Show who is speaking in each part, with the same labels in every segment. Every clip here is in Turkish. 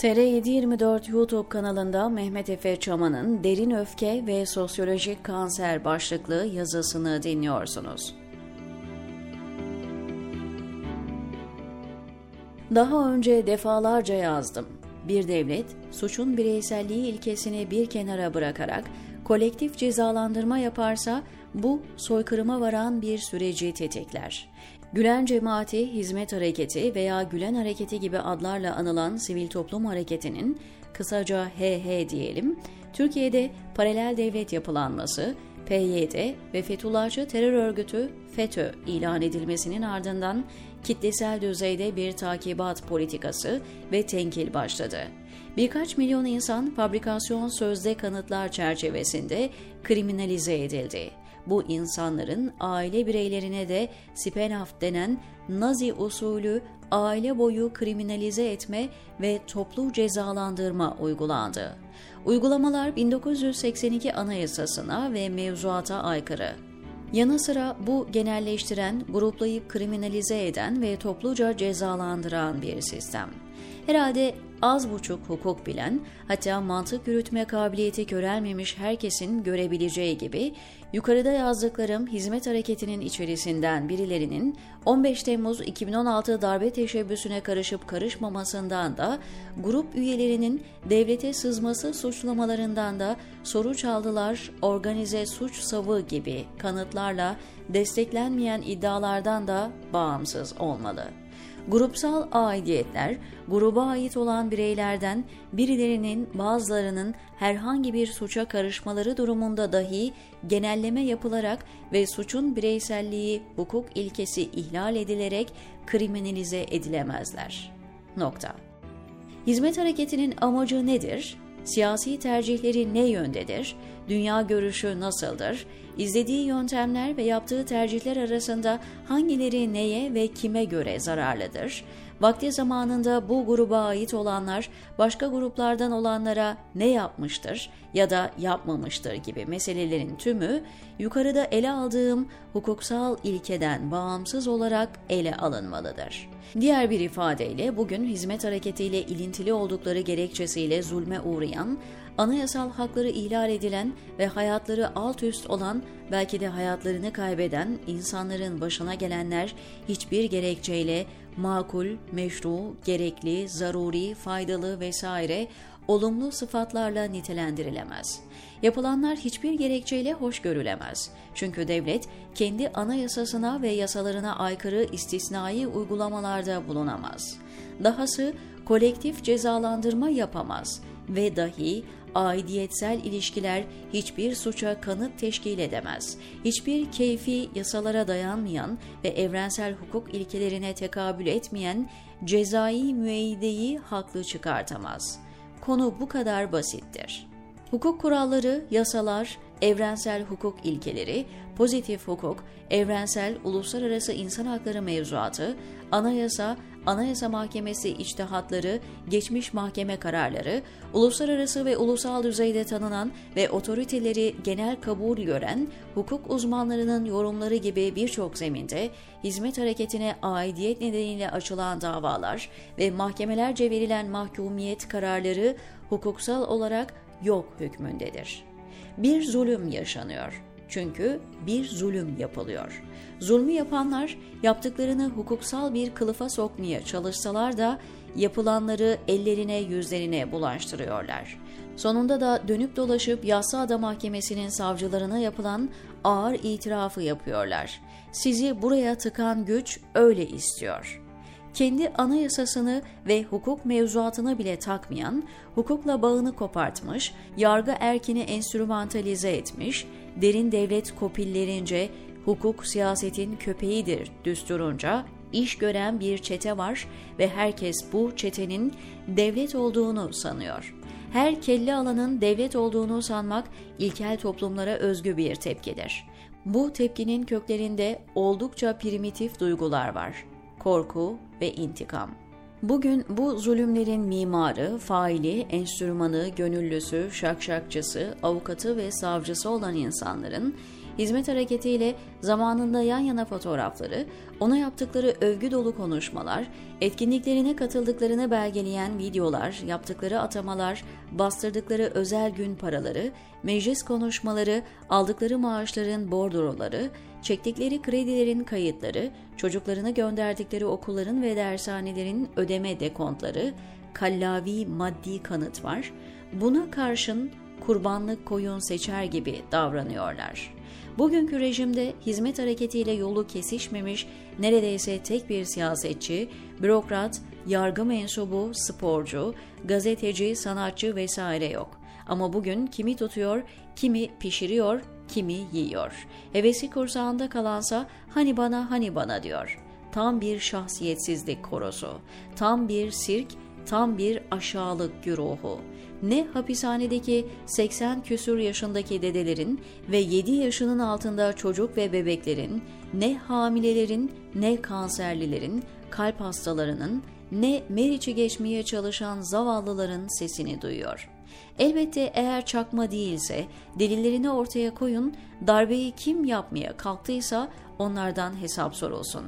Speaker 1: TR724 YouTube kanalında Mehmet Efe Çaman'ın Derin Öfke ve Sosyolojik Kanser başlıklı yazısını dinliyorsunuz. Daha önce defalarca yazdım. Bir devlet, suçun bireyselliği ilkesini bir kenara bırakarak kolektif cezalandırma yaparsa bu soykırıma varan bir süreci tetikler. Gülen Cemaati, Hizmet Hareketi veya Gülen Hareketi gibi adlarla anılan sivil toplum hareketinin kısaca HH diyelim, Türkiye'de paralel devlet yapılanması, PYD ve Fethullahçı terör örgütü FETÖ ilan edilmesinin ardından kitlesel düzeyde bir takibat politikası ve tenkil başladı. Birkaç milyon insan fabrikasyon sözde kanıtlar çerçevesinde kriminalize edildi. Bu insanların aile bireylerine de Spenhaft denen Nazi usulü aile boyu kriminalize etme ve toplu cezalandırma uygulandı. Uygulamalar 1982 Anayasasına ve mevzuata aykırı. Yanı sıra bu genelleştiren, gruplayıp kriminalize eden ve topluca cezalandıran bir sistem. Herhalde az buçuk hukuk bilen, hatta mantık yürütme kabiliyeti körelmemiş herkesin görebileceği gibi yukarıda yazdıklarım hizmet hareketinin içerisinden birilerinin 15 Temmuz 2016 darbe teşebbüsüne karışıp karışmamasından da grup üyelerinin devlete sızması suçlamalarından da soru çaldılar, organize suç savı gibi kanıtlarla desteklenmeyen iddialardan da bağımsız olmalı. Grupsal aidiyetler, gruba ait olan bireylerden birilerinin bazılarının herhangi bir suça karışmaları durumunda dahi genelleme yapılarak ve suçun bireyselliği hukuk ilkesi ihlal edilerek kriminalize edilemezler. Nokta. Hizmet hareketinin amacı nedir? Siyasi tercihleri ne yöndedir? Dünya görüşü nasıldır? İzlediği yöntemler ve yaptığı tercihler arasında hangileri neye ve kime göre zararlıdır? Vakti zamanında bu gruba ait olanlar başka gruplardan olanlara ne yapmıştır ya da yapmamıştır gibi meselelerin tümü yukarıda ele aldığım hukuksal ilkeden bağımsız olarak ele alınmalıdır. Diğer bir ifadeyle bugün hizmet hareketiyle ilintili oldukları gerekçesiyle zulme uğrayan, anayasal hakları ihlal edilen ve hayatları alt üst olan, belki de hayatlarını kaybeden insanların başına gelenler hiçbir gerekçeyle makul, meşru, gerekli, zaruri, faydalı vesaire olumlu sıfatlarla nitelendirilemez. Yapılanlar hiçbir gerekçeyle hoş görülemez. Çünkü devlet kendi anayasasına ve yasalarına aykırı istisnai uygulamalarda bulunamaz. Dahası kolektif cezalandırma yapamaz ve dahi aidiyetsel ilişkiler hiçbir suça kanıt teşkil edemez. Hiçbir keyfi yasalara dayanmayan ve evrensel hukuk ilkelerine tekabül etmeyen cezai müeyyideyi haklı çıkartamaz. Konu bu kadar basittir. Hukuk kuralları, yasalar, evrensel hukuk ilkeleri, pozitif hukuk, evrensel uluslararası insan hakları mevzuatı, anayasa, Anayasa Mahkemesi içtihatları, geçmiş mahkeme kararları, uluslararası ve ulusal düzeyde tanınan ve otoriteleri genel kabul gören hukuk uzmanlarının yorumları gibi birçok zeminde hizmet hareketine aidiyet nedeniyle açılan davalar ve mahkemelerce verilen mahkumiyet kararları hukuksal olarak yok hükmündedir. Bir zulüm yaşanıyor. Çünkü bir zulüm yapılıyor. Zulmü yapanlar yaptıklarını hukuksal bir kılıfa sokmaya çalışsalar da yapılanları ellerine yüzlerine bulaştırıyorlar. Sonunda da dönüp dolaşıp Yassıada Mahkemesi'nin savcılarına yapılan ağır itirafı yapıyorlar. Sizi buraya tıkan güç öyle istiyor.'' kendi anayasasını ve hukuk mevzuatına bile takmayan, hukukla bağını kopartmış, yargı erkini enstrümantalize etmiş, derin devlet kopillerince hukuk siyasetin köpeğidir düsturunca iş gören bir çete var ve herkes bu çetenin devlet olduğunu sanıyor. Her kelle alanın devlet olduğunu sanmak ilkel toplumlara özgü bir tepkidir. Bu tepkinin köklerinde oldukça primitif duygular var korku ve intikam. Bugün bu zulümlerin mimarı, faili, enstrümanı, gönüllüsü, şakşakçısı, avukatı ve savcısı olan insanların hizmet hareketiyle zamanında yan yana fotoğrafları, ona yaptıkları övgü dolu konuşmalar, etkinliklerine katıldıklarını belgeleyen videolar, yaptıkları atamalar, bastırdıkları özel gün paraları, meclis konuşmaları, aldıkları maaşların bordroları, çektikleri kredilerin kayıtları, çocuklarını gönderdikleri okulların ve dershanelerin ödeme dekontları, kallavi maddi kanıt var. Buna karşın kurbanlık koyun seçer gibi davranıyorlar. Bugünkü rejimde hizmet hareketiyle yolu kesişmemiş neredeyse tek bir siyasetçi, bürokrat, yargı mensubu, sporcu, gazeteci, sanatçı vesaire yok. Ama bugün kimi tutuyor, kimi pişiriyor, kimi yiyor. Hevesi kursağında kalansa hani bana hani bana diyor. Tam bir şahsiyetsizlik korosu, tam bir sirk, tam bir aşağılık güruhu. Ne hapishanedeki 80 küsur yaşındaki dedelerin ve 7 yaşının altında çocuk ve bebeklerin, ne hamilelerin, ne kanserlilerin, kalp hastalarının, ne Meriç'i geçmeye çalışan zavallıların sesini duyuyor. Elbette eğer çakma değilse delillerini ortaya koyun, darbeyi kim yapmaya kalktıysa onlardan hesap sorulsun.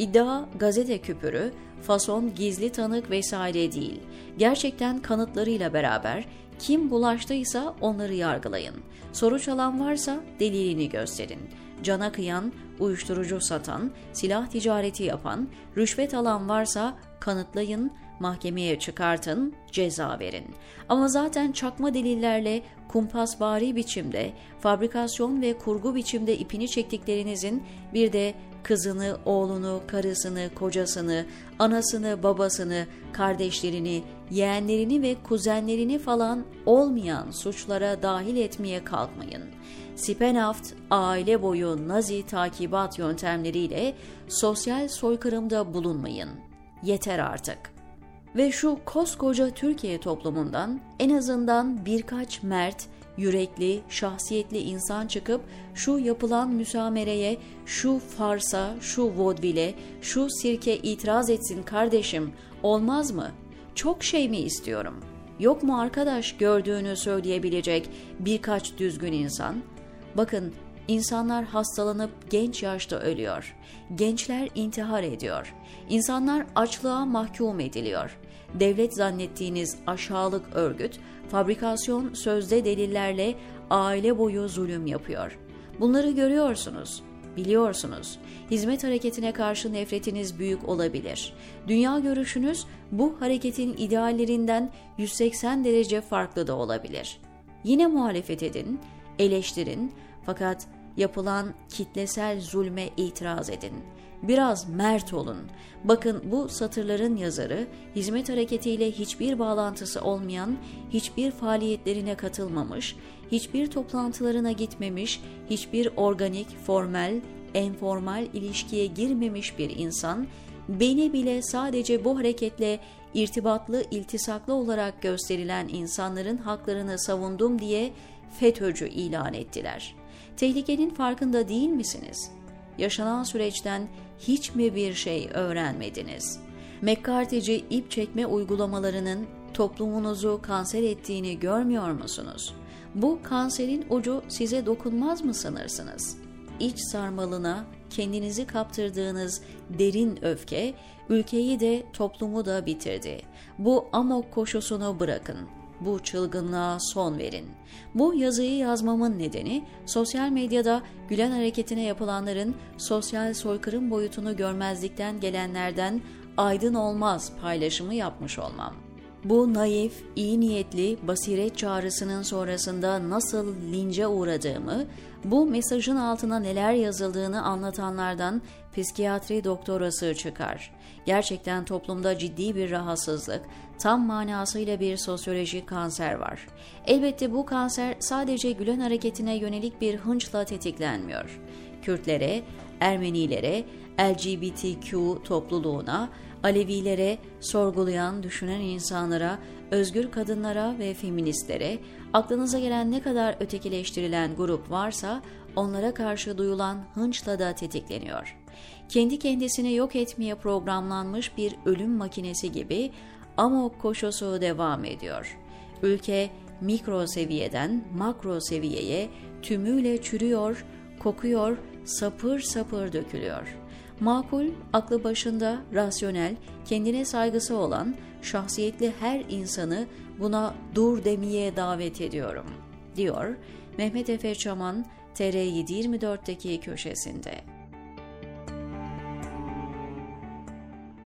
Speaker 1: İddia gazete küpürü, fason gizli tanık vesaire değil. Gerçekten kanıtlarıyla beraber kim bulaştıysa onları yargılayın. Soru çalan varsa delilini gösterin. Cana kıyan, uyuşturucu satan, silah ticareti yapan, rüşvet alan varsa kanıtlayın, mahkemeye çıkartın, ceza verin. Ama zaten çakma delillerle kumpasvari biçimde, fabrikasyon ve kurgu biçimde ipini çektiklerinizin bir de kızını, oğlunu, karısını, kocasını, anasını, babasını, kardeşlerini, yeğenlerini ve kuzenlerini falan olmayan suçlara dahil etmeye kalkmayın. Sipenaft, aile boyu nazi takibat yöntemleriyle sosyal soykırımda bulunmayın. Yeter artık. Ve şu koskoca Türkiye toplumundan en azından birkaç mert, yürekli, şahsiyetli insan çıkıp şu yapılan müsamereye, şu farsa, şu vodvile, şu sirke itiraz etsin kardeşim, olmaz mı? Çok şey mi istiyorum? Yok mu arkadaş gördüğünü söyleyebilecek birkaç düzgün insan? Bakın İnsanlar hastalanıp genç yaşta ölüyor. Gençler intihar ediyor. İnsanlar açlığa mahkum ediliyor. Devlet zannettiğiniz aşağılık örgüt, fabrikasyon sözde delillerle aile boyu zulüm yapıyor. Bunları görüyorsunuz, biliyorsunuz. Hizmet hareketine karşı nefretiniz büyük olabilir. Dünya görüşünüz bu hareketin ideallerinden 180 derece farklı da olabilir. Yine muhalefet edin, eleştirin fakat yapılan kitlesel zulme itiraz edin. Biraz mert olun. Bakın bu satırların yazarı hizmet hareketiyle hiçbir bağlantısı olmayan, hiçbir faaliyetlerine katılmamış, hiçbir toplantılarına gitmemiş, hiçbir organik, formel, enformal ilişkiye girmemiş bir insan, beni bile sadece bu hareketle irtibatlı, iltisaklı olarak gösterilen insanların haklarını savundum diye FETÖ'cü ilan ettiler.'' Tehlikenin farkında değil misiniz? Yaşanan süreçten hiç mi bir şey öğrenmediniz? McCarthy'ci ip çekme uygulamalarının toplumunuzu kanser ettiğini görmüyor musunuz? Bu kanserin ucu size dokunmaz mı sanırsınız? İç sarmalına kendinizi kaptırdığınız derin öfke ülkeyi de toplumu da bitirdi. Bu amok koşusunu bırakın bu çılgınlığa son verin. Bu yazıyı yazmamın nedeni sosyal medyada Gülen hareketine yapılanların sosyal soykırım boyutunu görmezlikten gelenlerden aydın olmaz paylaşımı yapmış olmam. Bu naif, iyi niyetli basiret çağrısının sonrasında nasıl lince uğradığımı, bu mesajın altına neler yazıldığını anlatanlardan psikiyatri doktorası çıkar. Gerçekten toplumda ciddi bir rahatsızlık, tam manasıyla bir sosyolojik kanser var. Elbette bu kanser sadece Gülen hareketine yönelik bir hınçla tetiklenmiyor. Kürtlere, Ermenilere, LGBTQ topluluğuna, Alevilere, sorgulayan, düşünen insanlara, özgür kadınlara ve feministlere, aklınıza gelen ne kadar ötekileştirilen grup varsa onlara karşı duyulan hınçla da tetikleniyor. Kendi kendisini yok etmeye programlanmış bir ölüm makinesi gibi amok koşusu devam ediyor. Ülke mikro seviyeden makro seviyeye tümüyle çürüyor, kokuyor, sapır sapır dökülüyor. Makul, aklı başında, rasyonel, kendine saygısı olan, şahsiyetli her insanı buna dur demeye davet ediyorum, diyor Mehmet Efe Çaman, TR724'teki köşesinde.